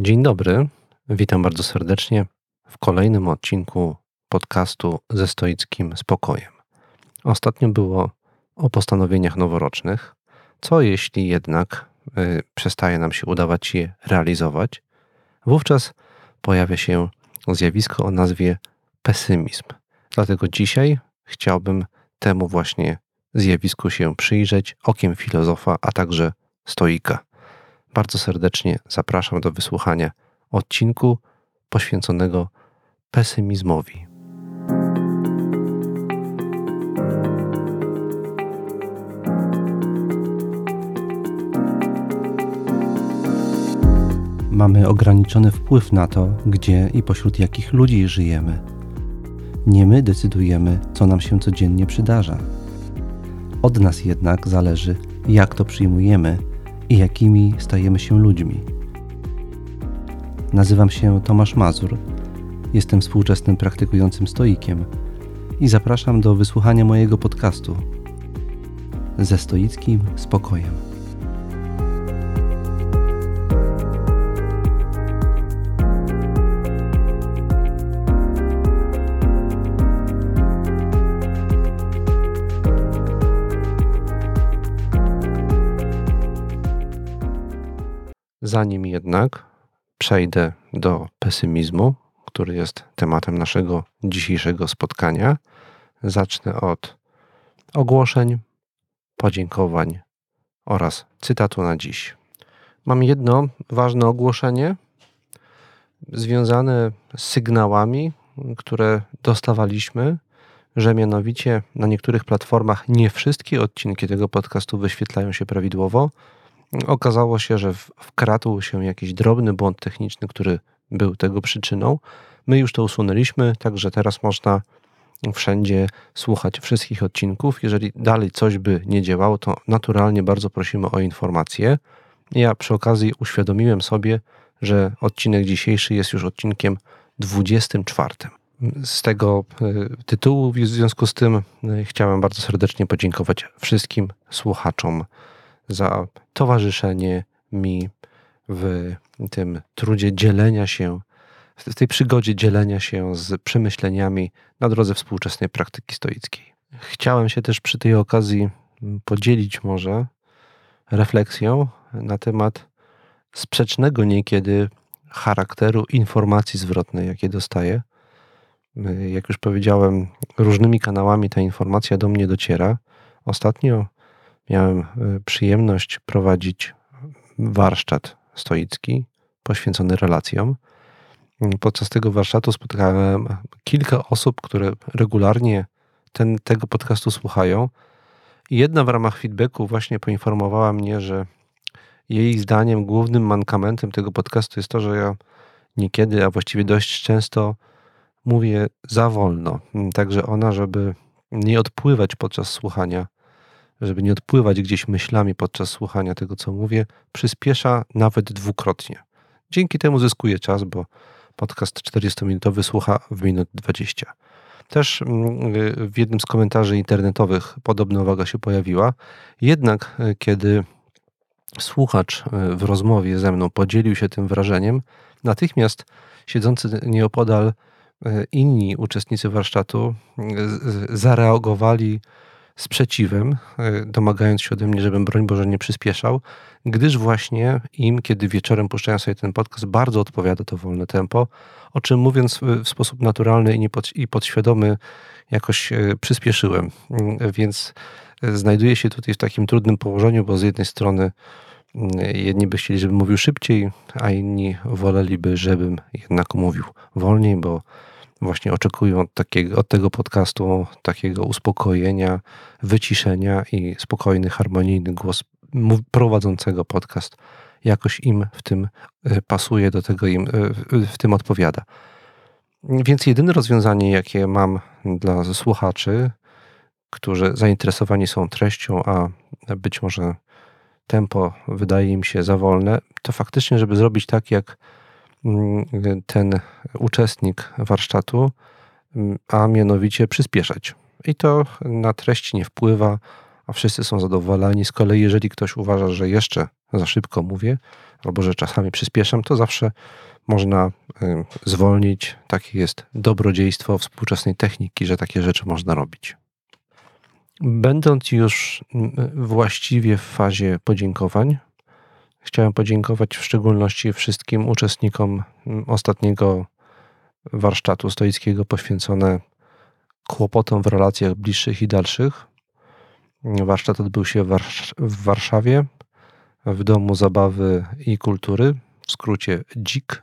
Dzień dobry, witam bardzo serdecznie w kolejnym odcinku podcastu ze stoickim spokojem. Ostatnio było o postanowieniach noworocznych. Co jeśli jednak y, przestaje nam się udawać je realizować? Wówczas pojawia się zjawisko o nazwie pesymizm. Dlatego dzisiaj chciałbym temu właśnie zjawisku się przyjrzeć okiem filozofa, a także stoika. Bardzo serdecznie zapraszam do wysłuchania odcinku poświęconego pesymizmowi. Mamy ograniczony wpływ na to, gdzie i pośród jakich ludzi żyjemy. Nie my decydujemy, co nam się codziennie przydarza. Od nas jednak zależy, jak to przyjmujemy i jakimi stajemy się ludźmi. Nazywam się Tomasz Mazur, jestem współczesnym praktykującym stoikiem i zapraszam do wysłuchania mojego podcastu ze stoickim spokojem. Zanim jednak przejdę do pesymizmu, który jest tematem naszego dzisiejszego spotkania, zacznę od ogłoszeń, podziękowań oraz cytatu na dziś. Mam jedno ważne ogłoszenie związane z sygnałami, które dostawaliśmy, że mianowicie na niektórych platformach nie wszystkie odcinki tego podcastu wyświetlają się prawidłowo Okazało się, że wkradł się jakiś drobny błąd techniczny, który był tego przyczyną. My już to usunęliśmy, także teraz można wszędzie słuchać wszystkich odcinków. Jeżeli dalej coś by nie działało, to naturalnie bardzo prosimy o informacje. Ja przy okazji uświadomiłem sobie, że odcinek dzisiejszy jest już odcinkiem 24. Z tego e, tytułu, w związku z tym, e, chciałem bardzo serdecznie podziękować wszystkim słuchaczom za towarzyszenie mi w tym trudzie dzielenia się, w tej przygodzie dzielenia się z przemyśleniami na drodze współczesnej praktyki stoickiej. Chciałem się też przy tej okazji podzielić może refleksją na temat sprzecznego niekiedy charakteru informacji zwrotnej, jakie dostaję. Jak już powiedziałem, różnymi kanałami ta informacja do mnie dociera. Ostatnio miałem e, przyjemność prowadzić warsztat stoicki poświęcony relacjom. Podczas tego warsztatu spotkałem kilka osób, które regularnie ten, tego podcastu słuchają. I jedna w ramach feedbacku właśnie poinformowała mnie, że jej zdaniem głównym mankamentem tego podcastu jest to, że ja niekiedy, a właściwie dość często mówię za wolno. Także ona, żeby nie odpływać podczas słuchania żeby nie odpływać gdzieś myślami podczas słuchania tego, co mówię, przyspiesza nawet dwukrotnie. Dzięki temu zyskuje czas, bo podcast 40-minutowy słucha w minut 20. Też mm, w jednym z komentarzy internetowych podobna uwaga się pojawiła. Jednak e, kiedy słuchacz e, w rozmowie ze mną podzielił się tym wrażeniem, natychmiast siedzący nieopodal e, inni uczestnicy warsztatu zareagowali sprzeciwem, e, domagając się ode mnie, żebym broń Boże nie przyspieszał, gdyż właśnie im, kiedy wieczorem puszczają sobie ten podcast, bardzo odpowiada to wolne tempo, o czym mówiąc w sposób naturalny i, podświadomy jakoś e, przyspieszyłem. Mm, więc e, znajduję się tutaj w takim trudnym położeniu, bo z jednej strony mm, jedni by chcieli, żebym mówił szybciej, a inni woleliby, żebym jednak mówił wolniej, bo właśnie oczekują od, takiego, od tego podcastu takiego uspokojenia, wyciszenia i spokojny, harmonijny głos prowadzącego podcast jakoś im w tym e, pasuje, do tego im e, w tym odpowiada. Więc jedyne rozwiązanie, jakie mam dla słuchaczy, którzy zainteresowani są treścią, a być może tempo wydaje im się za wolne, to faktycznie, żeby zrobić tak, jak ten uczestnik warsztatu, mm, a mianowicie przyspieszać. I to na treść nie wpływa, a wszyscy są zadowoleni. Z kolei, jeżeli ktoś uważa, że jeszcze za szybko mówię, albo że czasami przyspieszam, to zawsze można zwolnić. Takie jest dobrodziejstwo współczesnej techniki, że takie rzeczy można robić. Będąc już właściwie w fazie podziękowań, chciałem podziękować w szczególności wszystkim uczestnikom ostatniego warsztatu stoickiego poświęcone kłopotom w relacjach bliższych i dalszych. Warsztat odbył się w Warszawie, w Domu Zabawy i Kultury, w skrócie DZIK.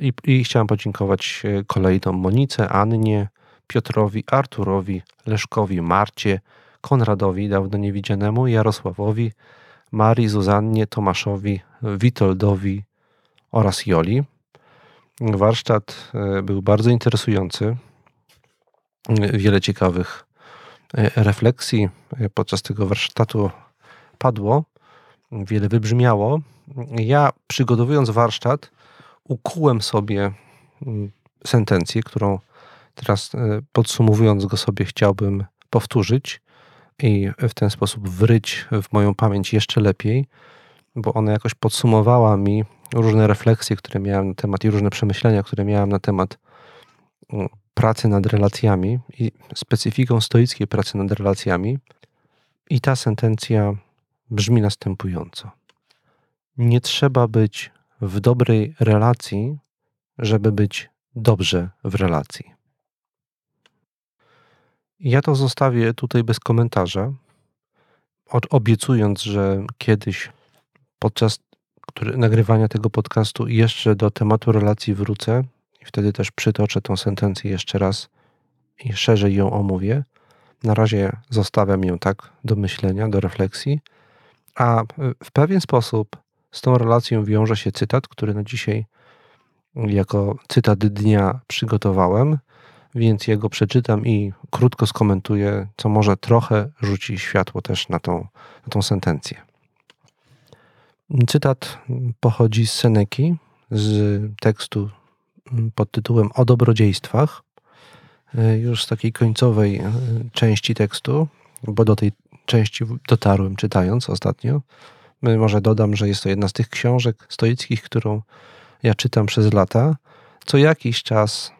I, I chciałem podziękować kolejnom Monice, Annie, Piotrowi, Arturowi, Leszkowi, Marcie, Konradowi, dawno niewidzianemu, Jarosławowi, Marii, Zuzannie, Tomaszowi, Witoldowi oraz Joli. Warsztat e, był bardzo interesujący. Wiele ciekawych e, refleksji e, podczas tego warsztatu padło, wiele wybrzmiało. Ja, przygotowując warsztat, ukułem sobie mm, sentencję, którą teraz podsumowując go sobie chciałbym powtórzyć i w ten sposób wryć w moją pamięć jeszcze lepiej, bo ona jakoś podsumowała mi różne refleksje, które miałem na temat i różne przemyślenia, które miałem na temat mm, pracy nad relacjami i specyfiką stoickiej pracy nad relacjami. I ta sentencja brzmi następująco. Nie trzeba być w dobrej relacji, żeby być dobrze w relacji. Ja to zostawię tutaj bez komentarza, obiecując, że kiedyś podczas nagrywania tego podcastu jeszcze do tematu relacji wrócę i wtedy też przytoczę tą sentencję jeszcze raz i szerzej ją omówię. Na razie zostawiam ją tak do myślenia, do refleksji, a w pewien sposób z tą relacją wiąże się cytat, który na dzisiaj jako cytat dnia przygotowałem więc jego przeczytam i krótko skomentuję, co może trochę rzuci światło też na tą, na tą sentencję. Cytat pochodzi z Seneki, z tekstu pod tytułem O dobrodziejstwach, już z takiej końcowej e, części tekstu, bo do tej części dotarłem czytając ostatnio. Może dodam, że jest to jedna z tych książek stoickich, którą ja czytam przez lata. Co jakiś czas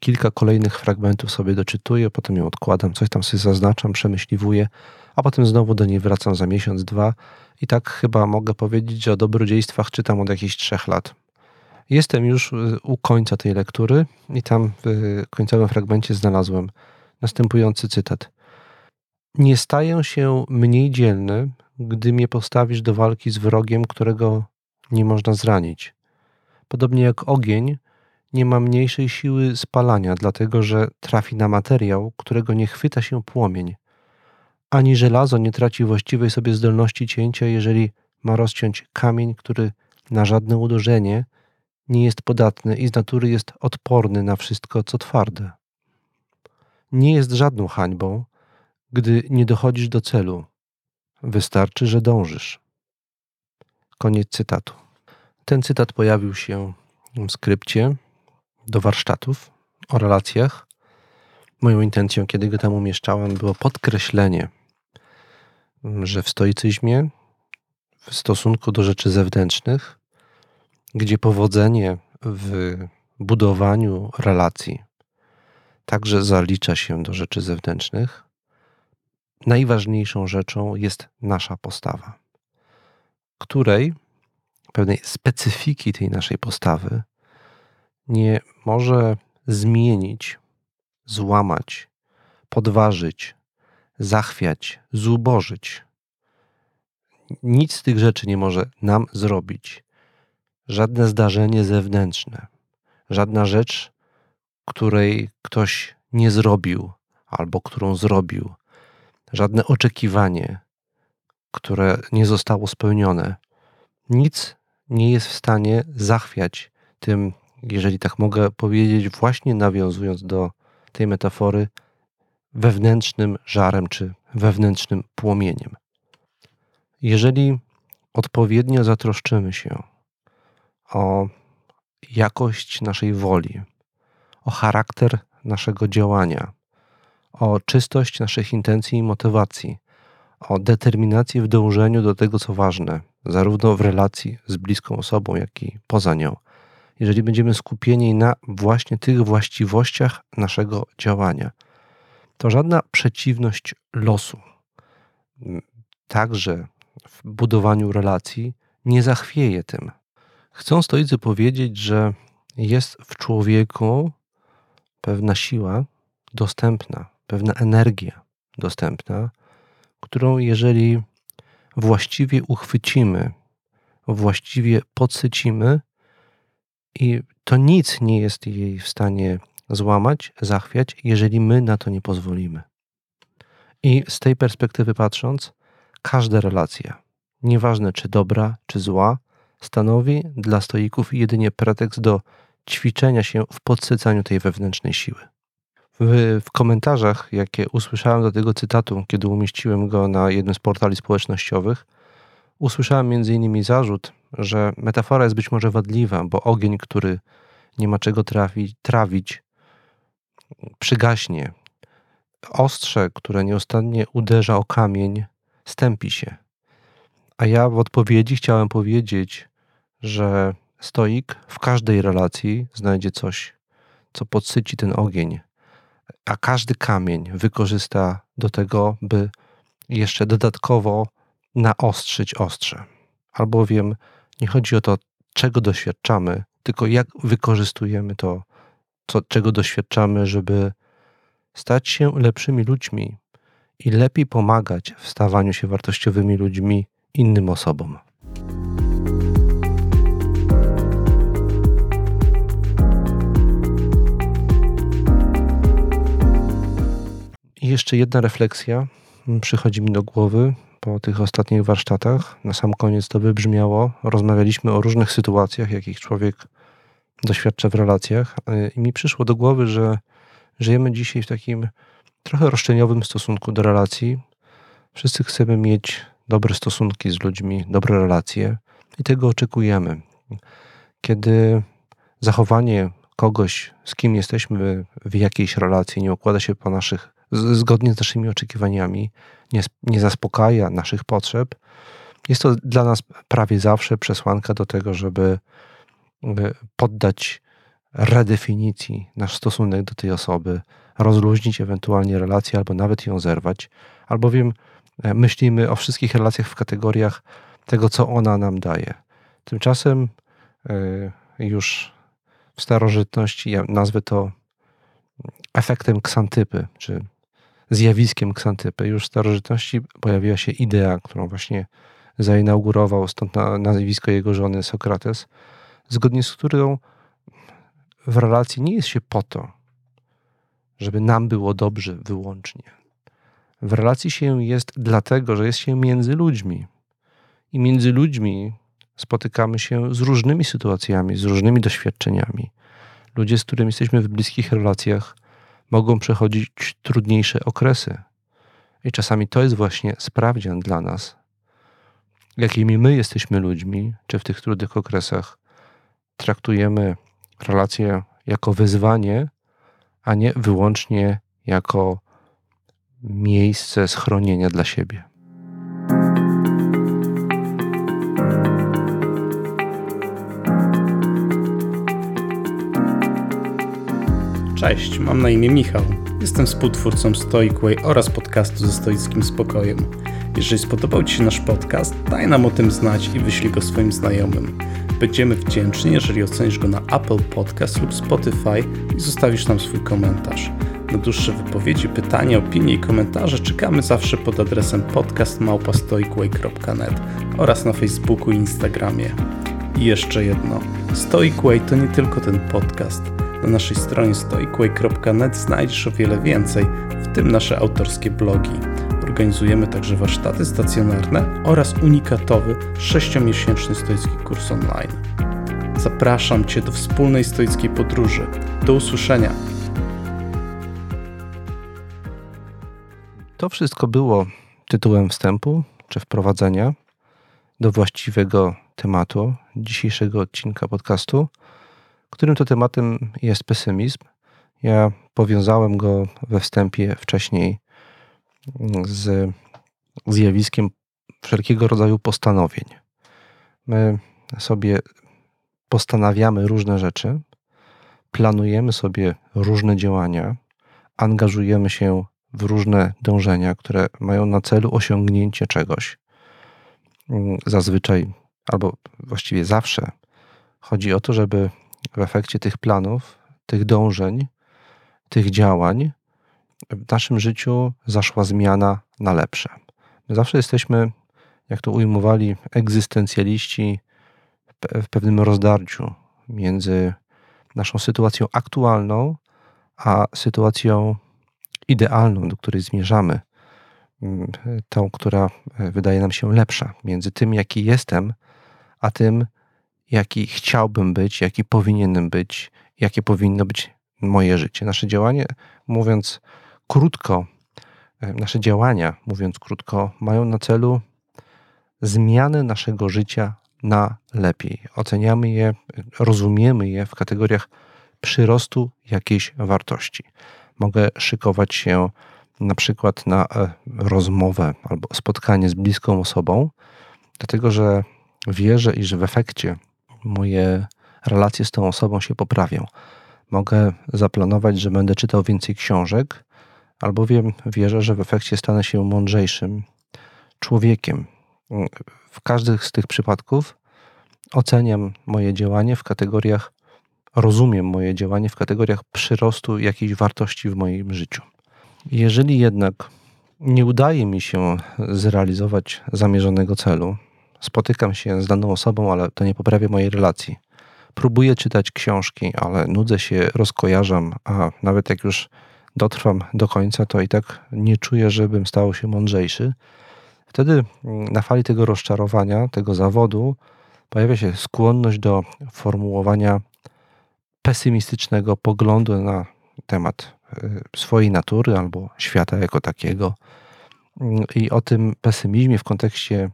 kilka kolejnych fragmentów sobie doczytuję, potem ją odkładam, coś tam sobie zaznaczam, przemyśliwuję, a potem znowu do niej wracam za miesiąc, dwa. I tak chyba mogę powiedzieć, że o dobrodziejstwach czytam od jakichś trzech lat. Jestem już y, u końca tej lektury i tam w końcowym fragmencie znalazłem następujący cytat. Nie staję się mniej dzielny, gdy mnie postawisz do walki z wrogiem, którego nie można zranić. Podobnie jak ogień nie ma mniejszej siły spalania, dlatego że trafi na materiał, którego nie chwyta się płomień. Ani żelazo nie traci właściwej sobie zdolności cięcia, jeżeli ma rozciąć kamień, który na żadne uderzenie nie jest podatny i z natury jest odporny na wszystko, co twarde. Nie jest żadną hańbą, gdy nie dochodzisz do celu. Wystarczy, że dążysz. Koniec cytatu. Ten cytat pojawił się w skrypcie do warsztatów o relacjach. Moją intencją, kiedy go tam umieszczałem, było podkreślenie, że w stoicyzmie, w stosunku do rzeczy zewnętrznych, gdzie powodzenie w budowaniu relacji także zalicza się do rzeczy zewnętrznych, najważniejszą rzeczą jest nasza postawa, której pewnej specyfiki tej naszej postawy nie może zmienić, złamać, podważyć, zachwiać, zubożyć. Nic z tych rzeczy nie może nam zrobić. Żadne zdarzenie zewnętrzne, żadna rzecz, której ktoś nie zrobił albo którą zrobił, żadne oczekiwanie, które nie zostało spełnione. Nic nie jest w stanie zachwiać tym jeżeli tak mogę powiedzieć, właśnie nawiązując do tej metafory, wewnętrznym żarem czy wewnętrznym płomieniem. Jeżeli odpowiednio zatroszczymy się o jakość naszej woli, o charakter naszego działania, o czystość naszych intencji i motywacji, o determinację w dążeniu do tego, co ważne, zarówno w relacji z bliską osobą, jak i poza nią. Jeżeli będziemy skupieni na właśnie tych właściwościach naszego działania, to żadna przeciwność losu, także w budowaniu relacji, nie zachwieje tym. Chcą stoicy powiedzieć, że jest w człowieku pewna siła dostępna, pewna energia dostępna, którą jeżeli właściwie uchwycimy, właściwie podsycimy, i to nic nie jest jej w stanie złamać, zachwiać, jeżeli my na to nie pozwolimy. I z tej perspektywy patrząc, każda relacja, nieważne czy dobra, czy zła, stanowi dla stoików jedynie pretekst do ćwiczenia się w podsycaniu tej wewnętrznej siły. W, w, komentarzach, jakie usłyszałem do tego cytatu, kiedy umieściłem go na jednym z portali społecznościowych, usłyszałem m.in. zarzut, że metafora jest być może wadliwa, bo ogień, który nie ma czego trafi, trawić, przygaśnie. Ostrze, które nieustannie uderza o kamień, stępi się. A ja w odpowiedzi chciałem powiedzieć, że stoik w każdej relacji znajdzie coś, co podsyci ten ogień, a każdy kamień wykorzysta do tego, by jeszcze dodatkowo naostrzyć ostrze. Albowiem nie chodzi o to, czego doświadczamy, tylko jak wykorzystujemy to, co, czego doświadczamy, żeby stać się lepszymi ludźmi i lepiej pomagać w stawaniu się wartościowymi ludźmi innym osobom. I jeszcze jedna refleksja przychodzi mi do głowy po tych ostatnich warsztatach. Na sam koniec to wybrzmiało. Rozmawialiśmy o różnych sytuacjach, jakich człowiek doświadcza w relacjach, i mi przyszło do głowy, że żyjemy dzisiaj w takim trochę roszczeniowym stosunku do relacji. Wszyscy chcemy mieć dobre stosunki z ludźmi, dobre relacje i tego oczekujemy. Kiedy zachowanie kogoś, z kim jesteśmy w jakiejś relacji, nie układa się po naszych zgodnie z naszymi oczekiwaniami, nie, nie zaspokaja naszych potrzeb, jest to dla nas prawie zawsze przesłanka do tego, żeby poddać redefinicji nasz stosunek do tej osoby, rozluźnić ewentualnie relację albo nawet ją zerwać, albowiem e, myślimy o wszystkich relacjach w kategoriach tego, co ona nam daje. Tymczasem e, już w starożytności, ja nazwę to efektem ksantypy, czy zjawiskiem ksantypy. Już w starożytności pojawiła się idea, którą właśnie zainaugurował, stąd nazwisko jego żony Sokrates, zgodnie z którą w relacji nie jest się po to, żeby nam było dobrze wyłącznie. W relacji się jest dlatego, że jest się między ludźmi. I między ludźmi spotykamy się z różnymi sytuacjami, z różnymi doświadczeniami. Ludzie, z którymi jesteśmy w bliskich relacjach, mogą przechodzić trudniejsze okresy. I czasami to jest właśnie sprawdzian dla nas, jakimi my jesteśmy ludźmi, czy w tych trudnych okresach traktujemy relacje jako wyzwanie, a nie wyłącznie jako miejsce schronienia dla siebie. Cześć, mam na imię Michał. Jestem współtwórcą Stoicway oraz podcastu ze stoickim spokojem. Jeżeli spodobał Ci się nasz podcast, daj nam o tym znać i wyślij go swoim znajomym. Będziemy wdzięczni, jeżeli ocenisz go na Apple Podcast lub Spotify i zostawisz nam swój komentarz. Na dłuższe wypowiedzi, pytania, opinie i komentarze czekamy zawsze pod adresem podcastmałpastoicway.net oraz na Facebooku i Instagramie. I jeszcze jedno. Stoicway to nie tylko ten podcast – na naszej stronie stoicway.net znajdziesz o wiele więcej, w tym nasze autorskie blogi. Organizujemy także warsztaty stacjonarne oraz unikatowy 6-miesięczny stoicki kurs online. Zapraszam Cię do wspólnej stoickiej podróży. Do usłyszenia. To wszystko było tytułem wstępu czy wprowadzenia do właściwego tematu dzisiejszego odcinka podcastu którym to tematem jest pesymizm. Ja powiązałem go we wstępie wcześniej z zjawiskiem wszelkiego rodzaju postanowień. My sobie postanawiamy różne rzeczy, planujemy sobie różne działania, angażujemy się w różne dążenia, które mają na celu osiągnięcie czegoś. Zazwyczaj, albo właściwie zawsze, chodzi o to, żeby w efekcie tych planów, tych dążeń, tych działań w naszym życiu zaszła zmiana na lepsze. My zawsze jesteśmy, jak to ujmowali egzystencjaliści, w pewnym rozdarciu między naszą sytuacją aktualną, a sytuacją idealną, do której zmierzamy, mm, tą, która e, wydaje nam się lepsza, między tym, jaki jestem, a tym, jaki chciałbym być, jaki powinienem być, jakie powinno być moje życie. Nasze działanie, mówiąc krótko, e, nasze działania, mówiąc krótko, mają na celu zmianę naszego życia na lepiej. Oceniamy je, rozumiemy je w kategoriach przyrostu jakiejś wartości. Mogę szykować się na przykład na e, rozmowę albo spotkanie z bliską osobą, dlatego że wierzę, iż w efekcie moje relacje z tą osobą się poprawią. Mogę zaplanować, że będę czytał więcej książek, albowiem wierzę, że w efekcie stanę się mądrzejszym człowiekiem. W każdym z tych przypadków oceniam moje działanie w kategoriach, rozumiem moje działanie w kategoriach przyrostu jakiejś wartości w moim życiu. Jeżeli jednak nie udaje mi się zrealizować zamierzonego celu, spotykam się z daną osobą, ale to nie poprawia mojej relacji. Próbuję czytać książki, ale nudzę się, rozkojarzam, a nawet jak już dotrwam do końca, to i tak nie czuję, żebym stał się mądrzejszy. Wtedy na fali tego rozczarowania, tego zawodu, pojawia się skłonność do formułowania pesymistycznego poglądu na temat y, swojej natury albo świata jako takiego. I o tym pesymizmie w kontekście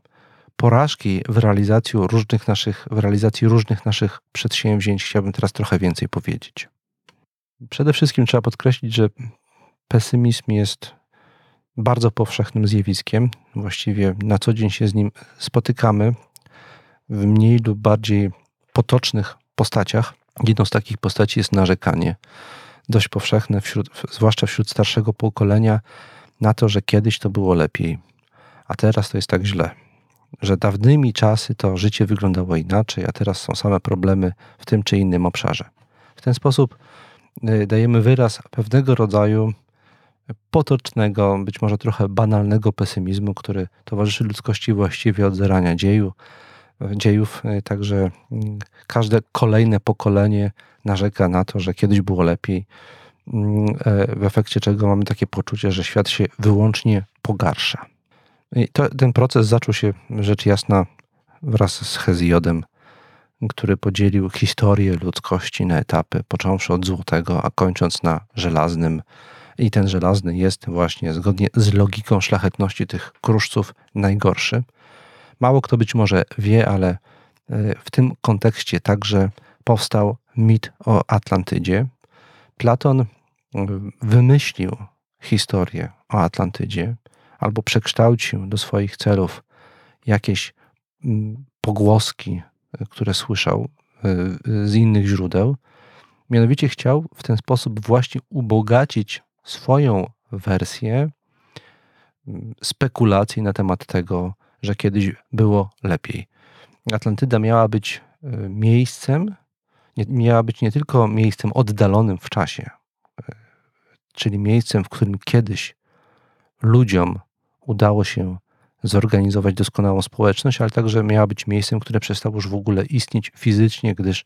porażki w realizacji różnych naszych, w realizacji różnych naszych przedsięwzięć chciałbym teraz trochę więcej powiedzieć. Przede wszystkim trzeba podkreślić, że pesymizm jest bardzo powszechnym zjawiskiem. Właściwie na co dzień się z nim spotykamy w mniej lub bardziej potocznych postaciach. Jedną z takich postaci jest narzekanie. Dość powszechne, wśród, zwłaszcza wśród starszego pokolenia, na to, że kiedyś to było lepiej, a teraz to jest tak źle. Że dawnymi czasy to życie wyglądało inaczej, a teraz są same problemy w tym czy innym obszarze. W ten sposób y, dajemy wyraz pewnego rodzaju potocznego, być może trochę banalnego pesymizmu, który towarzyszy ludzkości właściwie od zarania dzieju, dziejów. E, także mm, każde kolejne pokolenie narzeka na to, że kiedyś było lepiej, mm, e, w efekcie czego mamy takie poczucie, że świat się wyłącznie pogarsza. I to, ten proces zaczął się rzecz jasna wraz z Hezjodem, który podzielił historię ludzkości na etapy, począwszy od złotego, a kończąc na żelaznym. I ten żelazny jest właśnie zgodnie z logiką szlachetności tych kruszców najgorszy. Mało kto być może wie, ale e, w tym kontekście także powstał mit o Atlantydzie. Platon wymyślił historię o Atlantydzie albo przekształcił do swoich celów jakieś pogłoski, e, które słyszał e, z innych źródeł. Mianowicie chciał w ten sposób właśnie ubogacić swoją wersję spekulacji na temat tego, że kiedyś było lepiej. Atlantyda miała być e, miejscem, miała być nie tylko miejscem oddalonym w czasie, e, czyli miejscem, w którym kiedyś ludziom udało się zorganizować doskonałą społeczność, ale także miała być miejscem, które przestało już w ogóle istnieć fizycznie, gdyż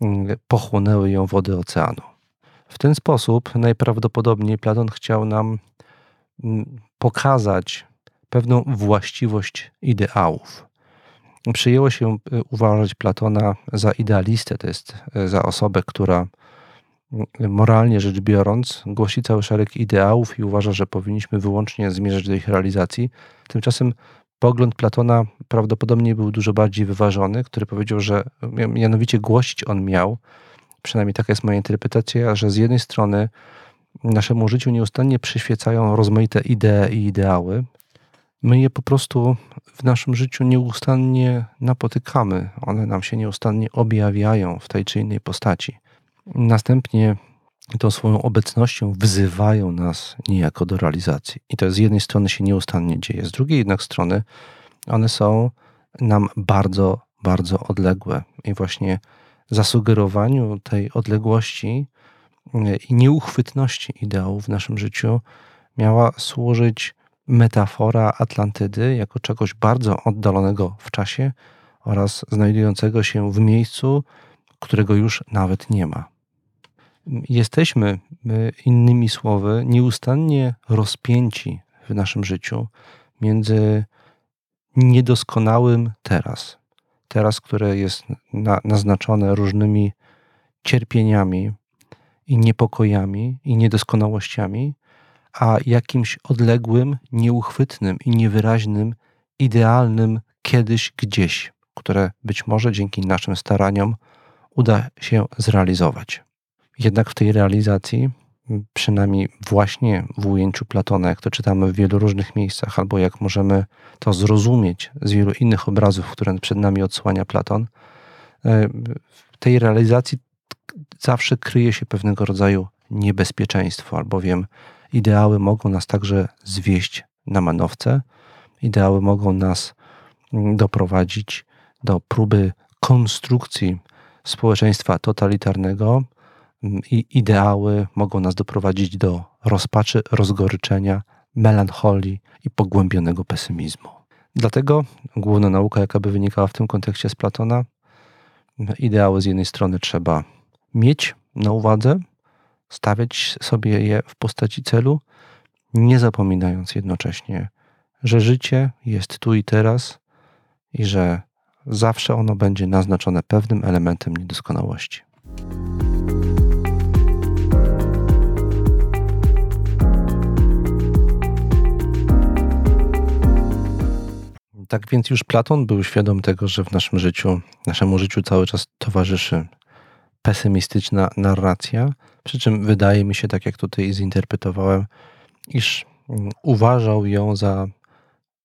mm, pochłonęły ją wody oceanu. W ten sposób najprawdopodobniej Platon chciał nam mm, pokazać pewną właściwość ideałów. Przyjęło się e, uważać Platona za idealistę, to jest e, za osobę, która moralnie rzecz biorąc głosi cały szereg ideałów i uważa, że powinniśmy wyłącznie zmierzać do ich realizacji. Tymczasem pogląd Platona prawdopodobnie był dużo bardziej wyważony, który powiedział, że mianowicie głosić on miał, przynajmniej taka jest moja interpretacja, że z jednej strony naszemu życiu nieustannie przyświecają rozmaite idee i ideały, My je po prostu w naszym życiu nieustannie napotykamy, one nam się nieustannie objawiają w tej czy innej postaci. Następnie tą swoją obecnością wzywają nas niejako do realizacji. I to z jednej strony się nieustannie dzieje, z drugiej jednak strony one są nam bardzo, bardzo odległe. I właśnie zasugerowaniu tej odległości e, i nieuchwytności ideału w naszym życiu miała służyć metafora Atlantydy jako czegoś bardzo oddalonego w czasie oraz znajdującego się w miejscu, którego już nawet nie ma. Jesteśmy, innymi słowy, nieustannie rozpięci w naszym życiu między niedoskonałym teraz, teraz, które jest na, naznaczone różnymi cierpieniami i niepokojami i niedoskonałościami, a jakimś odległym, nieuchwytnym i niewyraźnym, idealnym kiedyś gdzieś, które być może dzięki naszym staraniom uda się zrealizować. Jednak w tej realizacji, przynajmniej właśnie w ujęciu Platona, jak to czytamy w wielu różnych miejscach, albo jak możemy to zrozumieć z wielu innych obrazów, które przed nami odsłania Platon, e, w tej realizacji zawsze kryje się pewnego rodzaju niebezpieczeństwo, albowiem ideały mogą nas także zwieść na manowce, ideały mogą nas doprowadzić do próby konstrukcji społeczeństwa totalitarnego, i ideały mogą nas doprowadzić do rozpaczy, rozgoryczenia, melancholii i pogłębionego pesymizmu. Dlatego główna nauka, jaka by wynikała w tym kontekście z Platona, ideały z jednej strony trzeba mieć na uwadze, stawiać sobie je w postaci celu, nie zapominając jednocześnie, że życie jest tu i teraz i że zawsze ono będzie naznaczone pewnym elementem niedoskonałości. Tak więc już Platon był świadom tego, że w naszym życiu, naszemu życiu cały czas towarzyszy pesymistyczna narracja, przy czym wydaje mi się, tak jak tutaj zinterpretowałem, iż mm, uważał ją za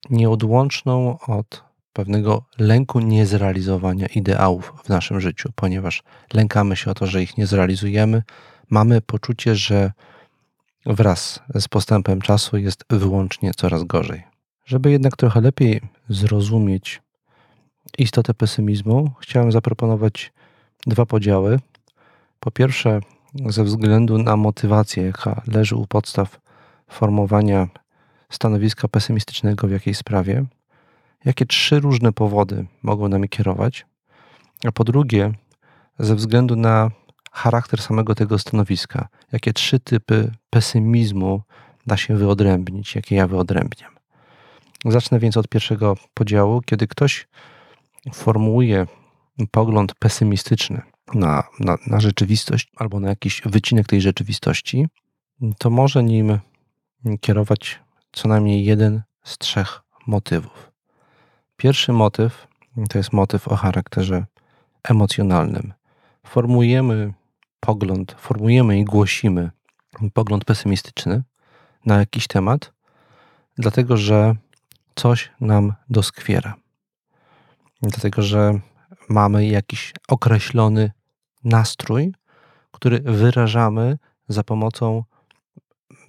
nieodłączną od pewnego lęku niezrealizowania ideałów w naszym życiu, ponieważ lękamy się o to, że ich nie zrealizujemy, mamy poczucie, że wraz z postępem czasu jest wyłącznie coraz gorzej. Żeby jednak trochę lepiej zrozumieć istotę pesymizmu, chciałem zaproponować dwa podziały. Po pierwsze, ze względu na motywację, jaka leży u podstaw formowania stanowiska pesymistycznego w jakiejś sprawie, jakie trzy różne powody mogą nami kierować, a po drugie, ze względu na charakter samego tego stanowiska, jakie trzy typy pesymizmu da się wyodrębnić, jakie ja wyodrębniam. Zacznę więc od pierwszego podziału. Kiedy ktoś formułuje pogląd pesymistyczny na, na, na rzeczywistość albo na jakiś wycinek tej rzeczywistości, to może nim kierować co najmniej jeden z trzech motywów. Pierwszy motyw to jest motyw o charakterze emocjonalnym. Formujemy pogląd, formujemy i głosimy pogląd pesymistyczny na jakiś temat, dlatego że coś nam doskwiera. Dlatego, że mamy jakiś określony nastrój, który wyrażamy za pomocą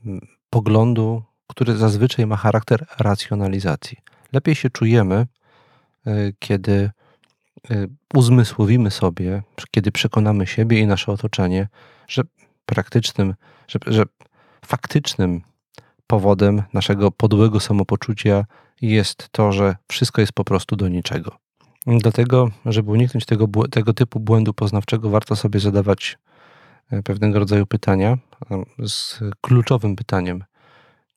mm, poglądu, który zazwyczaj ma charakter racjonalizacji. Lepiej się czujemy, y, kiedy y, uzmysłowimy sobie, kiedy przekonamy siebie i nasze otoczenie, że praktycznym, że, że faktycznym powodem naszego podłego samopoczucia jest to, że wszystko jest po prostu do niczego. Dlatego, żeby uniknąć tego, tego typu błędu poznawczego, warto sobie zadawać e, pewnego rodzaju pytania z kluczowym pytaniem.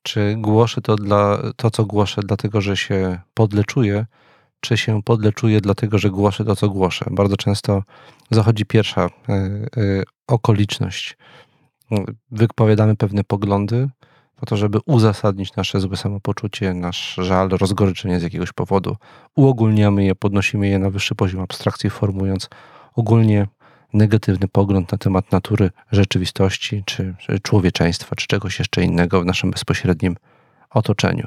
Czy głoszę to, dla, to, co głoszę, dlatego, że się podleczuję, czy się podleczuję, dlatego, że głoszę to, co głoszę? Bardzo często zachodzi pierwsza y, y, okoliczność. Wypowiadamy pewne poglądy, po to, żeby uzasadnić nasze złe samopoczucie, nasz żal, rozgoryczenie z jakiegoś powodu. Uogólniamy je, podnosimy je na wyższy poziom abstrakcji, formując ogólnie negatywny pogląd na temat natury rzeczywistości, czy człowieczeństwa, czy czegoś jeszcze innego w naszym bezpośrednim otoczeniu.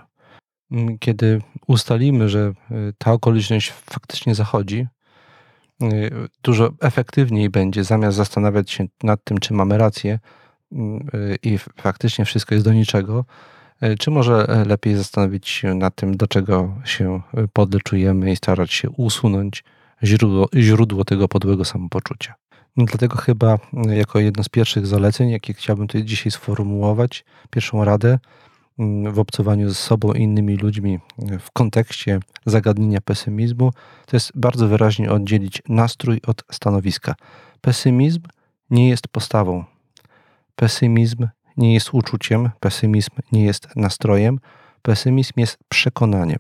kiedy ustalimy, że ta okoliczność faktycznie zachodzi, dużo efektywniej będzie, zamiast zastanawiać się nad tym, czy mamy rację i faktycznie wszystko jest do niczego, czy może lepiej zastanowić się nad tym, do czego się podleczujemy i starać się usunąć źródło, źródło tego podłego samopoczucia. No dlatego chyba jako jedno z pierwszych zaleceń, jakie chciałbym tutaj dzisiaj sformułować, pierwszą radę w obcowaniu z sobą i innymi ludźmi w kontekście zagadnienia pesymizmu, to jest bardzo wyraźnie oddzielić nastrój od stanowiska. Pesymizm nie jest postawą. Pesymizm nie jest uczuciem, pesymizm nie jest nastrojem, pesymizm jest przekonaniem.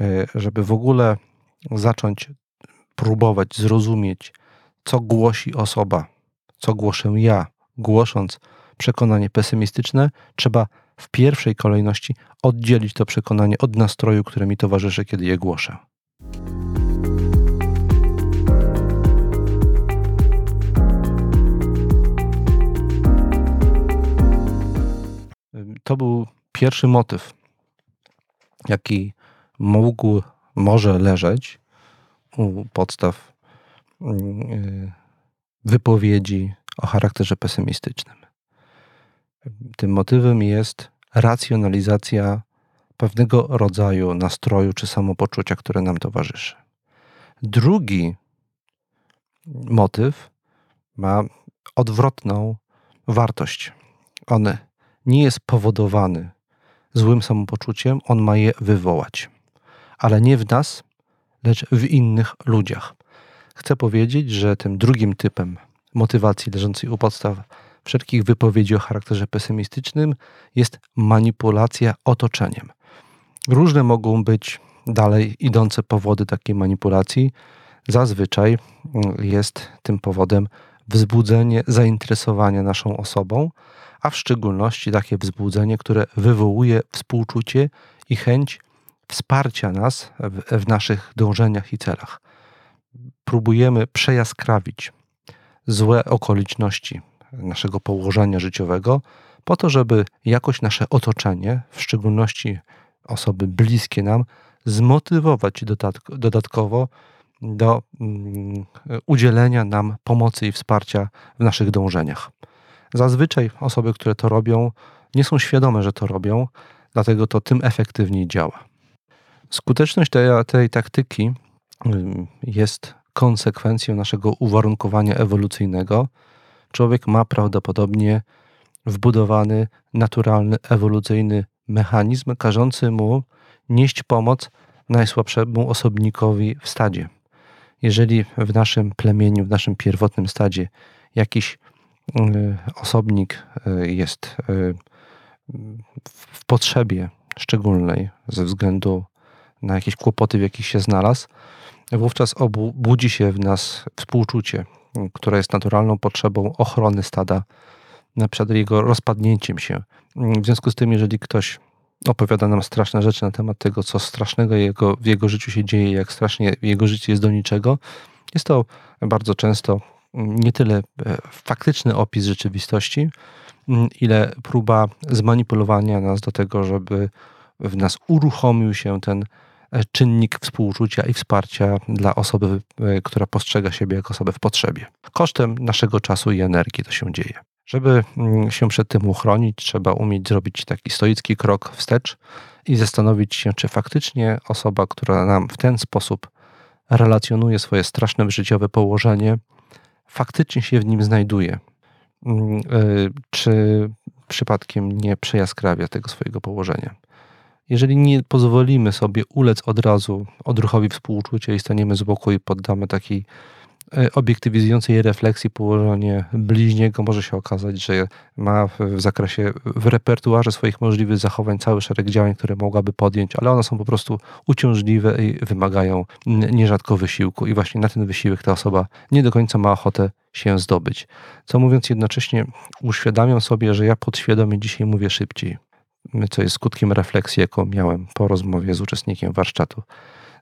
E, żeby w ogóle zacząć próbować zrozumieć, co głosi osoba, co głoszę ja, głosząc przekonanie pesymistyczne, trzeba w pierwszej kolejności oddzielić to przekonanie od nastroju, który mi towarzyszy, kiedy je głoszę. To był pierwszy motyw, jaki mógł, może leżeć u podstaw mm, wypowiedzi o charakterze pesymistycznym. Tym motywem jest racjonalizacja pewnego rodzaju nastroju czy samopoczucia, które nam towarzyszy. Drugi motyw ma odwrotną wartość. On nie jest powodowany złym samopoczuciem, on ma je wywołać. Ale nie w nas, lecz w innych ludziach. Chcę powiedzieć, że tym drugim typem motywacji leżącej u podstaw wszelkich wypowiedzi o charakterze pesymistycznym jest manipulacja otoczeniem. Różne mogą być dalej idące powody takiej manipulacji. Zazwyczaj jest tym powodem wzbudzenie zainteresowania naszą osobą, a w szczególności takie wzbudzenie, które wywołuje współczucie i chęć wsparcia nas w, w naszych dążeniach i celach. Próbujemy przejaskrawić złe okoliczności naszego położenia życiowego, po to, żeby jakoś nasze otoczenie, w szczególności osoby bliskie nam, zmotywować dodatkowo do mm, udzielenia nam pomocy i wsparcia w naszych dążeniach. Zazwyczaj osoby, które to robią, nie są świadome, że to robią, dlatego to tym efektywniej działa. Skuteczność tej, tej taktyki jest konsekwencją naszego uwarunkowania ewolucyjnego. Człowiek ma prawdopodobnie wbudowany, naturalny, ewolucyjny mechanizm każący mu nieść pomoc najsłabszemu osobnikowi w stadzie. Jeżeli w naszym plemieniu, w naszym pierwotnym stadzie jakiś osobnik jest w potrzebie szczególnej ze względu na jakieś kłopoty, w jakich się znalazł, wówczas budzi się w nas współczucie, które jest naturalną potrzebą ochrony stada przed jego rozpadnięciem się. W związku z tym, jeżeli ktoś opowiada nam straszne rzeczy na temat tego, co strasznego jego, w jego życiu się dzieje, jak strasznie jego życie jest do niczego, jest to bardzo często nie tyle e, faktyczny opis rzeczywistości, ile próba zmanipulowania nas do tego, żeby w nas uruchomił się ten E, czynnik współczucia i wsparcia dla osoby, e, która postrzega siebie jako osobę w potrzebie. Kosztem naszego czasu i energii to się dzieje. Żeby się przed tym uchronić, trzeba umieć zrobić taki stoicki krok wstecz i zastanowić się, czy faktycznie osoba, która nam w ten sposób relacjonuje swoje straszne życiowe położenie, faktycznie się w nim znajduje. Mm, e, czy przypadkiem nie przejaskrawia tego swojego położenia jeżeli nie pozwolimy sobie ulec od razu odruchowi współczucia i staniemy z boku i poddamy takiej obiektywizującej refleksji położenie bliźniego, może się okazać, że ma w zakresie, w repertuarze swoich możliwych zachowań cały szereg działań, które mogłaby podjąć, ale one są po prostu uciążliwe i wymagają nierzadko wysiłku i właśnie na ten wysiłek ta osoba nie do końca ma ochotę się zdobyć. Co mówiąc jednocześnie uświadamiam sobie, że ja podświadomie dzisiaj mówię szybciej co jest skutkiem refleksji, jaką miałem po rozmowie z uczestnikiem warsztatu.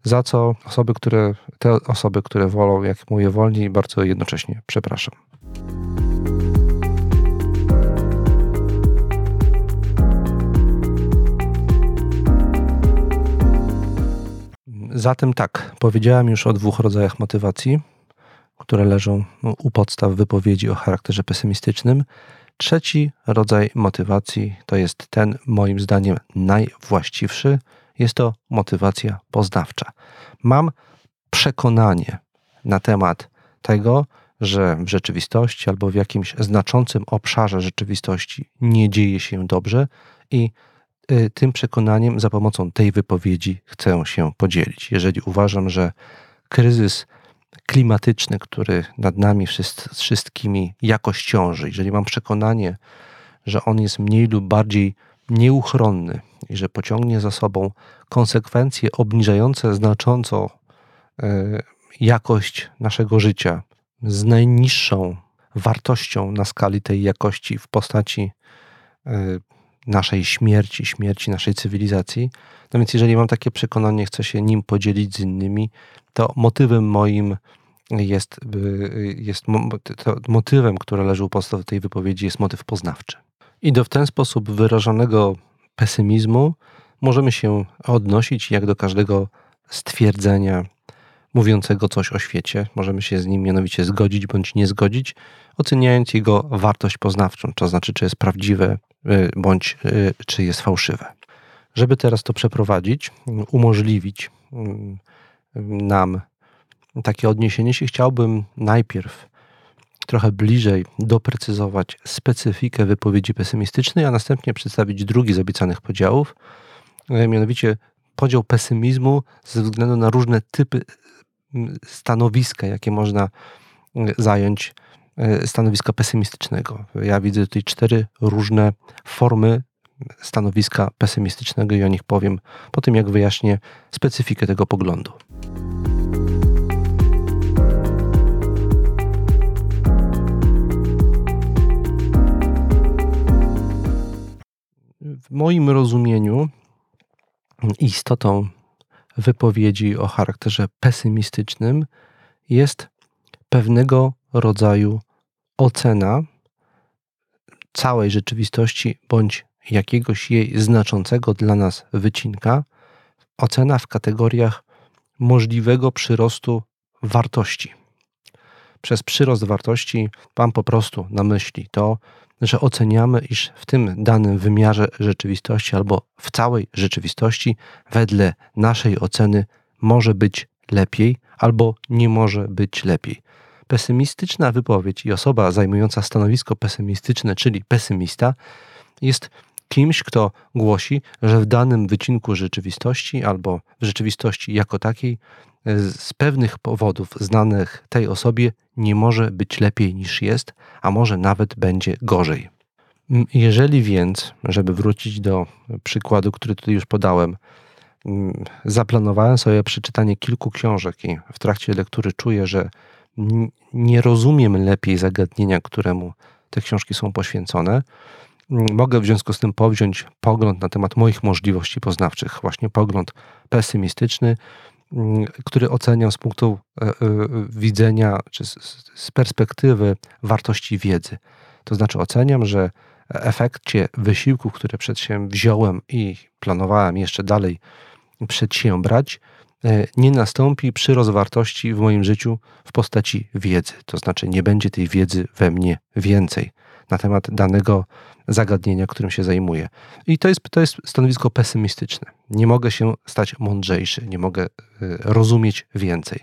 Za co osoby, które, te osoby, które wolą, jak mówię wolniej, bardzo jednocześnie przepraszam. Zatem tak, powiedziałem już o dwóch rodzajach motywacji, które leżą u podstaw wypowiedzi o charakterze pesymistycznym. Trzeci rodzaj motywacji to jest ten, moim zdaniem, najwłaściwszy. Jest to motywacja poznawcza. Mam przekonanie na temat tego, że w rzeczywistości albo w jakimś znaczącym obszarze rzeczywistości nie dzieje się dobrze i y, tym przekonaniem za pomocą tej wypowiedzi chcę się podzielić. Jeżeli uważam, że kryzys klimatyczny, który nad nami wszystkimi jakoś ciąży, jeżeli mam przekonanie, że on jest mniej lub bardziej nieuchronny i że pociągnie za sobą konsekwencje obniżające znacząco y, jakość naszego życia, z najniższą wartością na skali tej jakości w postaci y, naszej śmierci, śmierci naszej cywilizacji. No więc jeżeli mam takie przekonanie, chcę się nim podzielić z innymi, to motywem moim jest, y, jest motywem, który leży u podstaw tej wypowiedzi, jest motyw poznawczy. I do w ten sposób wyrażonego pesymizmu możemy się odnosić jak do każdego stwierdzenia mówiącego coś o świecie. Możemy się z nim mianowicie zgodzić bądź nie zgodzić, oceniając jego wartość poznawczą, to znaczy, czy jest prawdziwe y, bądź y, czy jest fałszywe. Żeby teraz to przeprowadzić, umożliwić mm, nam takie odniesienie się, chciałbym najpierw trochę bliżej doprecyzować specyfikę wypowiedzi pesymistycznej, a następnie przedstawić drugi z obiecanych podziałów, y, mianowicie podział pesymizmu ze względu na różne typy stanowiska, jakie można zająć, y, stanowiska pesymistycznego. Ja widzę tutaj cztery różne formy stanowiska pesymistycznego i o nich powiem po tym, jak wyjaśnię specyfikę tego poglądu. W moim rozumieniu istotą wypowiedzi o charakterze pesymistycznym jest pewnego rodzaju ocena całej rzeczywistości bądź jakiegoś jej znaczącego dla nas wycinka, ocena w kategoriach możliwego przyrostu wartości. Przez przyrost wartości mam po prostu na myśli to, że oceniamy, iż w tym danym wymiarze rzeczywistości albo w całej rzeczywistości, wedle naszej oceny, może być lepiej albo nie może być lepiej. Pesymistyczna wypowiedź i osoba zajmująca stanowisko pesymistyczne, czyli pesymista, jest kimś, kto głosi, że w danym wycinku rzeczywistości albo w rzeczywistości jako takiej z pewnych powodów znanych tej osobie nie może być lepiej niż jest, a może nawet będzie gorzej. Jeżeli więc, żeby wrócić do przykładu, który tutaj już podałem, zaplanowałem sobie przeczytanie kilku książek i w trakcie lektury czuję, że nie rozumiem lepiej zagadnienia, któremu te książki są poświęcone, mogę w związku z tym powziąć pogląd na temat moich możliwości poznawczych, właśnie pogląd pesymistyczny, Mm, który oceniam z punktu e, e, widzenia czy z perspektywy wartości wiedzy. To znaczy oceniam, że efekcie wysiłków, które przedsięwziąłem i planowałem jeszcze dalej przedsiębrać, e, nie nastąpi przyrost wartości w moim życiu w postaci wiedzy. To znaczy nie będzie tej wiedzy we mnie więcej na temat danego zagadnienia, którym się zajmuję. I to jest, to jest stanowisko pesymistyczne. Nie mogę się stać mądrzejszy, nie mogę y, rozumieć więcej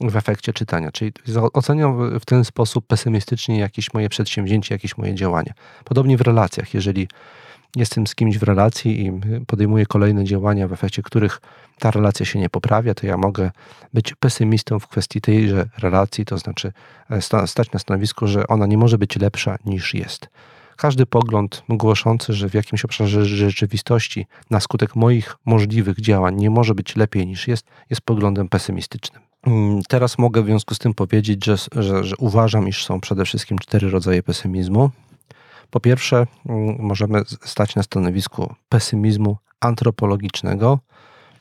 w efekcie czytania. Czyli oceniam w ten sposób pesymistycznie jakieś moje przedsięwzięcie, jakieś moje działania. Podobnie w relacjach. Jeżeli jestem z kimś w relacji i podejmuję kolejne działania, w efekcie których ta relacja się nie poprawia, to ja mogę być pesymistą w kwestii tejże relacji, to znaczy e, stać na stanowisku, że ona nie może być lepsza niż jest. Każdy pogląd głoszący, że w jakimś obszarze rzeczywistości na skutek moich możliwych działań nie może być lepiej niż jest, jest poglądem pesymistycznym. Mm, teraz mogę w związku z tym powiedzieć, że, że, że uważam, iż są przede wszystkim cztery rodzaje pesymizmu. Po pierwsze, mm, możemy stać na stanowisku pesymizmu antropologicznego.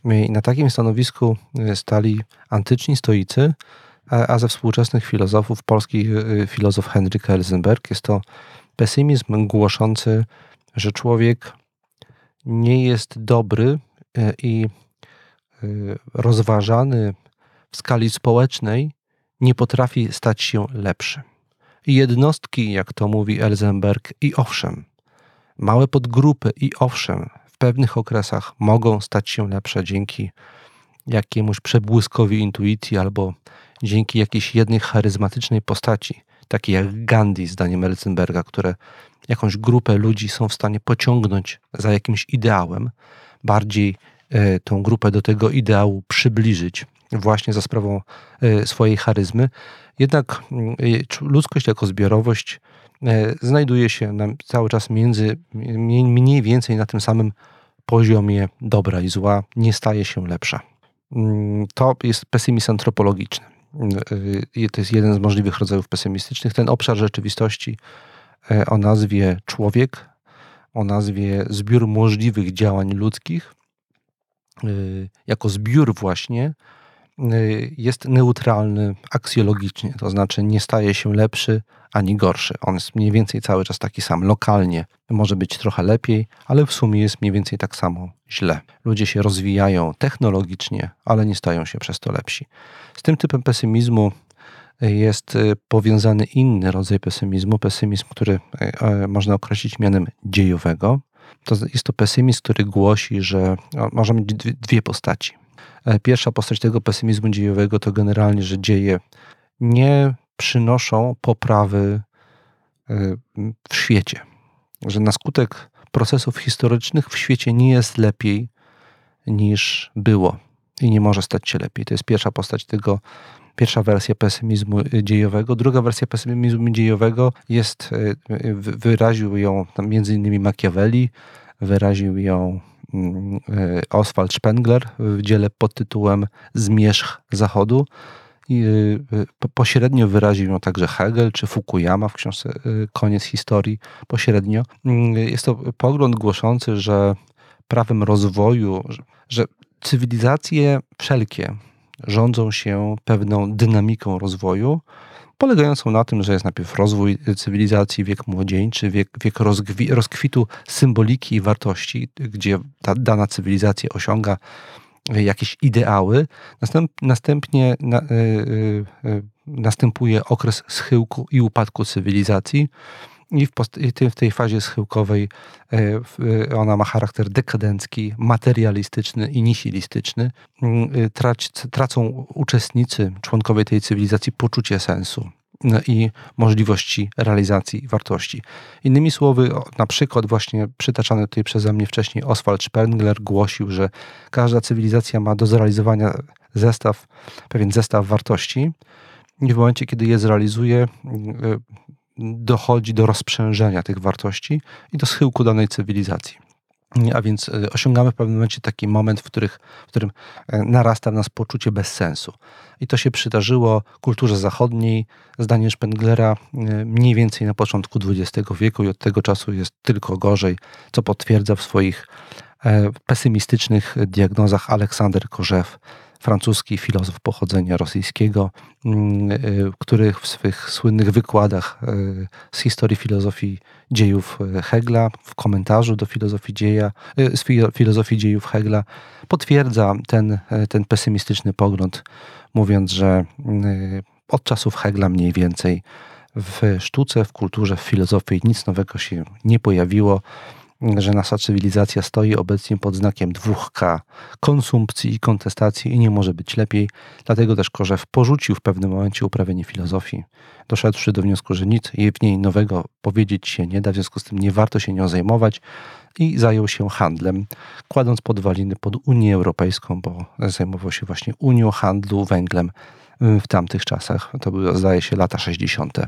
I na takim stanowisku y, stali antyczni stoicy, a ze współczesnych filozofów, polski y, filozof Henryk Elzenberg jest to pesymizm głoszący, że człowiek nie jest dobry y, i rozważany w skali społecznej, nie potrafi stać się lepszy. Jednostki, jak to mówi Elzenberg, i owszem, małe podgrupy, i owszem, w pewnych okresach mogą stać się lepsze dzięki jakiemuś przebłyskowi intuicji albo dzięki jakiejś jednej charyzmatycznej postaci, takiej jak Gandhi, zdaniem Elzenberga, które jakąś grupę ludzi są w stanie pociągnąć za jakimś ideałem, bardziej e, tą grupę do tego ideału przybliżyć, właśnie za sprawą e, swojej charyzmy. Jednak mm, ludzkość jako zbiorowość znajduje się cały czas między, mniej więcej na tym samym poziomie dobra i zła, nie staje się lepsza. Mm, to jest pesymizm antropologiczny. Y, to jest jeden z możliwych rodzajów pesymistycznych. Ten obszar rzeczywistości o nazwie człowiek, o nazwie zbiór możliwych działań ludzkich, y, jako zbiór właśnie Y, jest neutralny aksjologicznie, to znaczy nie staje się lepszy ani gorszy. On jest mniej więcej cały czas taki sam. Lokalnie może być trochę lepiej, ale w sumie jest mniej więcej tak samo źle. Ludzie się rozwijają technologicznie, ale nie stają się przez to lepsi. Z tym typem pesymizmu jest y, powiązany inny rodzaj pesymizmu, pesymizm, który y, można określić mianem dziejowego. To jest to pesymizm, który głosi, że może mieć dwie postaci. E, pierwsza postać tego pesymizmu dziejowego to generalnie, że dzieje nie przynoszą poprawy e, w świecie. Że na skutek procesów historycznych w świecie nie jest lepiej niż było i nie może stać się lepiej. To jest pierwsza postać tego, pierwsza wersja pesymizmu dziejowego. Druga wersja pesymizmu dziejowego jest, e, wyraził ją między innymi Machiavelli, wyraził ją e, Oswald Spengler w dziele pod tytułem Zmierzch Zachodu. I e, pośrednio wyraził ją także Hegel czy Fukuyama w książce e, Koniec historii. Pośrednio. Mm, jest to pogląd głoszący, że prawem rozwoju, że cywilizacje wszelkie rządzą się pewną dynamiką rozwoju, polegającą na tym, że jest najpierw rozwój cywilizacji, wiek młodzieńczy, wiek, wiek rozkwitu symboliki i wartości, gdzie ta dana cywilizacja osiąga jakieś ideały. Następ, następnie na, y, y, y, następuje okres schyłku i upadku cywilizacji. I w, w, tej fazie schyłkowej e, ona ma charakter dekadencki, materialistyczny i nihilistyczny. Mm, y, trac, tracą uczestnicy, członkowie tej cywilizacji poczucie sensu no i możliwości realizacji wartości. Innymi słowy, na przykład właśnie przytaczany tutaj przeze mnie wcześniej Oswald Spengler głosił, że każda cywilizacja ma do zrealizowania zestaw, pewien zestaw wartości i w momencie, kiedy je zrealizuje, y, dochodzi do rozprzężenia tych wartości i do schyłku danej cywilizacji. A więc e, osiągamy w pewnym momencie taki moment, w, których, w którym e, narasta w nas poczucie bezsensu. I to się przydarzyło kulturze zachodniej, zdaniem Spenglera, e, mniej więcej na początku XX wieku i od tego czasu jest tylko gorzej, co potwierdza w swoich pesymistycznych diagnozach Aleksander Korzew francuski filozof pochodzenia rosyjskiego, mm, y, który w swych słynnych wykładach y, z historii filozofii dziejów y, Hegla, w komentarzu do filozofii, dzieja, z filozofii dziejów Hegla, potwierdza ten, ten pesymistyczny pogląd, mówiąc, że od czasów Hegla mniej więcej w sztuce, w kulturze, w filozofii nic nowego się nie pojawiło że nasza cywilizacja stoi obecnie pod znakiem 2K konsumpcji i kontestacji i nie może być lepiej. Dlatego też Korzew porzucił w pewnym momencie uprawienie filozofii, doszedłszy do wniosku, że nic jej w niej nowego powiedzieć się nie da, w związku z tym nie warto się nią zajmować i zajął się handlem, kładąc podwaliny pod Unię Europejską, bo zajmował się właśnie Unią Handlu Węglem w tamtych czasach. To były, zdaje się, lata 60.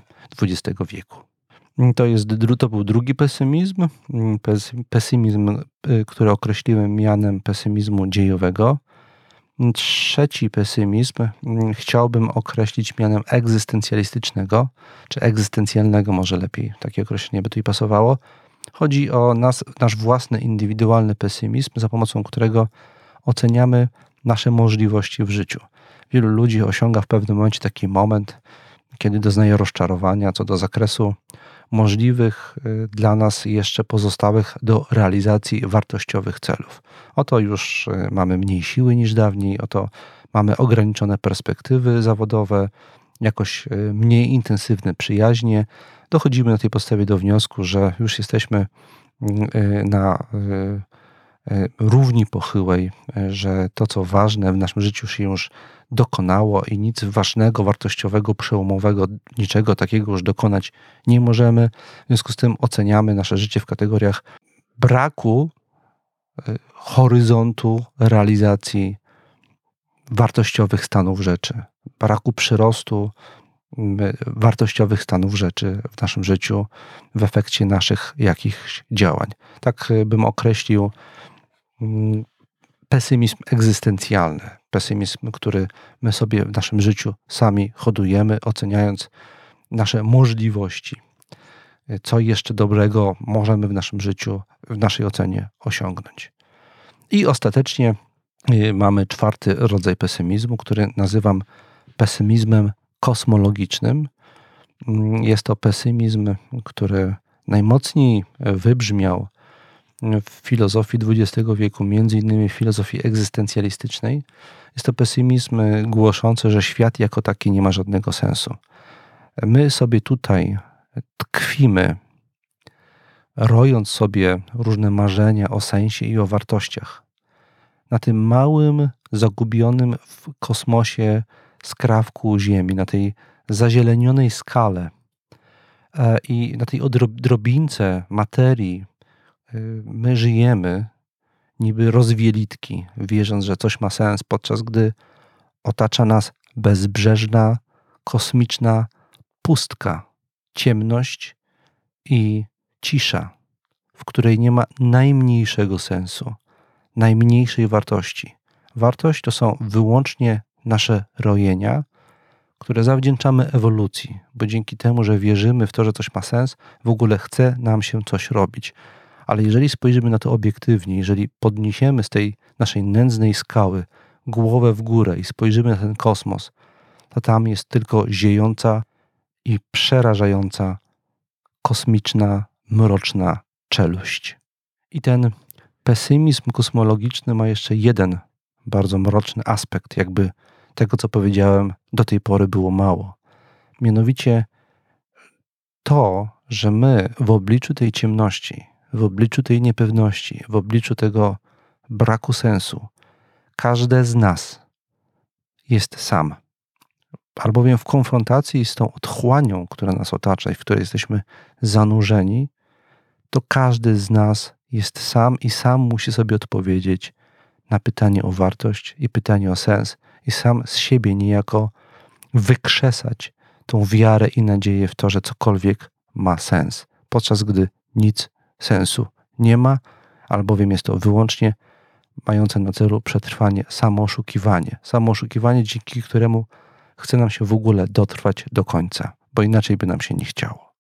XX wieku. To, jest, to był drugi pesymizm, pesymizm, y, który określiłem mianem pesymizmu dziejowego. Trzeci pesymizm mm, chciałbym określić mianem egzystencjalistycznego, czy egzystencjalnego może lepiej, takie określenie by tu i pasowało. Chodzi o nas, nasz własny, indywidualny pesymizm, za pomocą którego oceniamy nasze możliwości w życiu. Wielu ludzi osiąga w pewnym momencie taki moment, kiedy doznaje rozczarowania co do zakresu możliwych dla nas jeszcze pozostałych do realizacji wartościowych celów. Oto już mamy mniej siły niż dawniej, oto mamy ograniczone perspektywy zawodowe, jakoś mniej intensywne przyjaźnie. Dochodzimy na tej podstawie do wniosku, że już jesteśmy na równi pochyłej, e, że to, co ważne w naszym życiu się już dokonało i nic ważnego, wartościowego, przełomowego, niczego takiego już dokonać nie możemy. W związku z tym oceniamy nasze życie w kategoriach braku e, horyzontu realizacji wartościowych stanów rzeczy, braku przyrostu wartościowych stanów rzeczy w naszym życiu w efekcie naszych jakichś działań. Tak bym określił pesymizm egzystencjalny, pesymizm, który my sobie w naszym życiu sami hodujemy, oceniając nasze możliwości. Co jeszcze dobrego możemy w naszym życiu, w naszej ocenie osiągnąć. I ostatecznie y, mamy czwarty rodzaj pesymizmu, który nazywam pesymizmem kosmologicznym. Mm, jest to pesymizm, który najmocniej wybrzmiał w filozofii XX wieku, między innymi w filozofii egzystencjalistycznej, jest to pesymizm głoszący, że świat jako taki nie ma żadnego sensu. My sobie tutaj tkwimy, rojąc sobie różne marzenia o sensie i o wartościach. Na tym małym, zagubionym w kosmosie skrawku Ziemi, na tej zazielenionej skale e, i na tej odrobince materii, my żyjemy niby rozwielitki, wierząc, że coś ma sens, podczas gdy otacza nas bezbrzeżna, kosmiczna pustka, ciemność i cisza, w której nie ma najmniejszego sensu, najmniejszej wartości. Wartość to są wyłącznie nasze rojenia, które zawdzięczamy ewolucji, bo dzięki temu, że wierzymy w to, że coś ma sens, w ogóle chce nam się coś robić. Ale jeżeli spojrzymy na to obiektywnie, jeżeli podniesiemy z tej naszej nędznej skały głowę w górę i spojrzymy na ten kosmos, to tam jest tylko ziejąca i przerażająca kosmiczna, mroczna czeluść. I ten pesymizm kosmologiczny ma jeszcze jeden bardzo mroczny aspekt, jakby tego, co powiedziałem, do tej pory było mało. Mianowicie to, że my w obliczu tej ciemności, w obliczu tej niepewności, w obliczu tego braku sensu, każde z nas jest sam. Albowiem w konfrontacji z tą otchłanią, która nas otacza i w której jesteśmy zanurzeni, to każdy z nas jest sam i sam musi sobie odpowiedzieć na pytanie o wartość i pytanie o sens, i sam z siebie niejako wykrzesać tą wiarę i nadzieję w to, że cokolwiek ma sens, podczas gdy nic sensu nie ma, albowiem jest to wyłącznie mające na celu przetrwanie samooszukiwanie. Samooszukiwanie, dzięki któremu chce nam się w ogóle dotrwać do końca, bo inaczej by nam się nie chciało.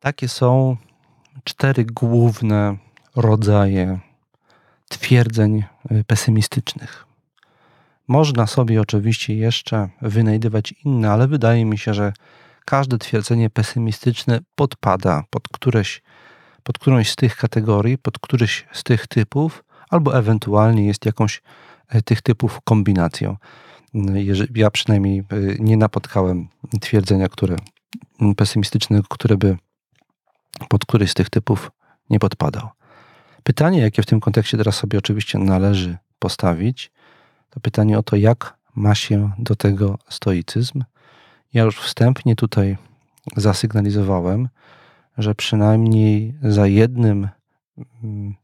Takie są cztery główne rodzaje twierdzeń pesymistycznych. Można sobie oczywiście jeszcze wynajdywać inne, ale wydaje mi się, że każde twierdzenie pesymistyczne podpada pod, któreś, pod którąś z tych kategorii, pod któryś z tych typów, albo ewentualnie jest jakąś e, tych typów kombinacją. Ja przynajmniej e, nie napotkałem twierdzenia, które pesymistycznego, które by pod któryś z tych typów nie podpadał. Pytanie, jakie w tym kontekście teraz sobie oczywiście należy postawić, to pytanie o to, jak ma się do tego stoicyzm. Ja już wstępnie tutaj zasygnalizowałem, że przynajmniej za jednym mm,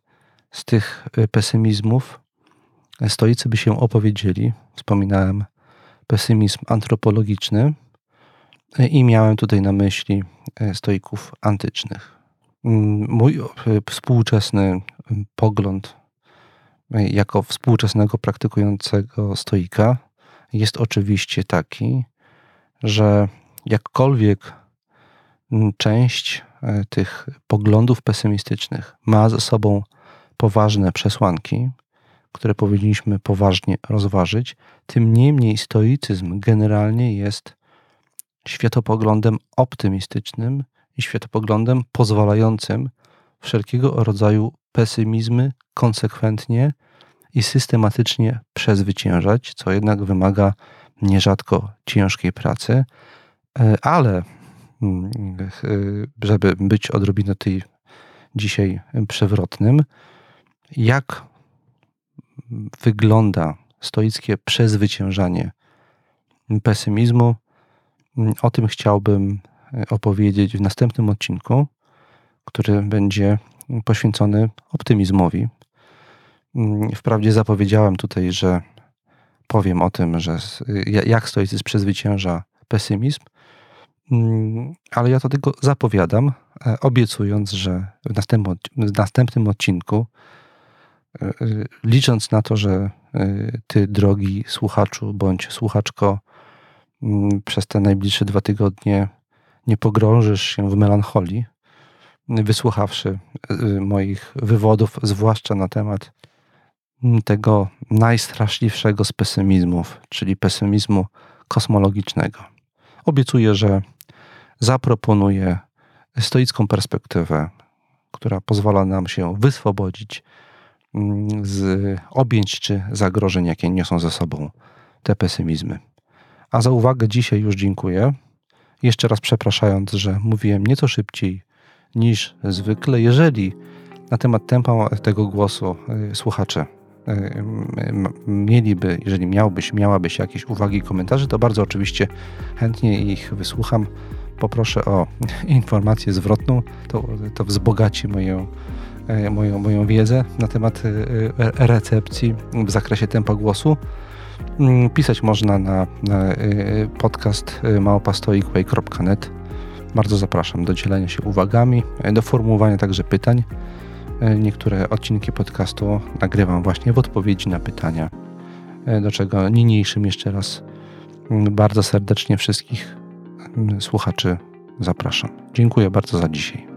z tych y, pesymizmów stoicy by się opowiedzieli. Wspominałem pesymizm antropologiczny i miałem tutaj na myśli y, stoików antycznych. Mm, mój y, współczesny pogląd jako współczesnego praktykującego stoika jest oczywiście taki, że jakkolwiek część e, tych poglądów pesymistycznych ma ze sobą poważne przesłanki, które powinniśmy poważnie rozważyć. Tym niemniej stoicyzm generalnie jest światopoglądem optymistycznym i światopoglądem pozwalającym wszelkiego rodzaju pesymizmy konsekwentnie i systematycznie przezwyciężać, co jednak wymaga nierzadko ciężkiej pracy, e, ale mm, żeby być odrobinę tej dzisiaj przewrotnym, jak wygląda stoickie przezwyciężanie pesymizmu, o tym chciałbym opowiedzieć w następnym odcinku, który będzie poświęcony optymizmowi. Wprawdzie zapowiedziałem tutaj, że powiem o tym, że jak stoicyzm przezwycięża pesymizm, ale ja to tylko zapowiadam, e, obiecując, że w następnym, odcinku, e, e, licząc na to, że ty, drogi słuchaczu bądź słuchaczko, przez te najbliższe dwa tygodnie nie pogrążysz się w melancholii, wysłuchawszy moich wywodów, zwłaszcza na temat tego najstraszliwszego z pesymizmów, czyli pesymizmu kosmologicznego. Obiecuję, że zaproponuję stoicką perspektywę, która pozwala nam się wyswobodzić mm, z objęć czy zagrożeń, jakie niosą ze sobą te pesymizmy. A za uwagę dzisiaj już dziękuję. Jeszcze raz przepraszając, że mówiłem nieco szybciej niż zwykle. Jeżeli na temat tempa tego głosu y, słuchacze y, mieliby, jeżeli miałbyś, miałabyś jakieś uwagi i komentarze, to bardzo oczywiście chętnie ich wysłucham poproszę o informację zwrotną, to, to wzbogaci moją, e, moją, moją wiedzę na temat recepcji w zakresie tempa głosu. Mm, pisać można na, na podcast małpastoikway.net. Bardzo zapraszam do dzielenia się uwagami, do formułowania także pytań. Niektóre odcinki podcastu nagrywam właśnie w odpowiedzi na pytania, do czego niniejszym jeszcze raz bardzo serdecznie wszystkich słuchaczy zapraszam. Dziękuję bardzo za dzisiaj.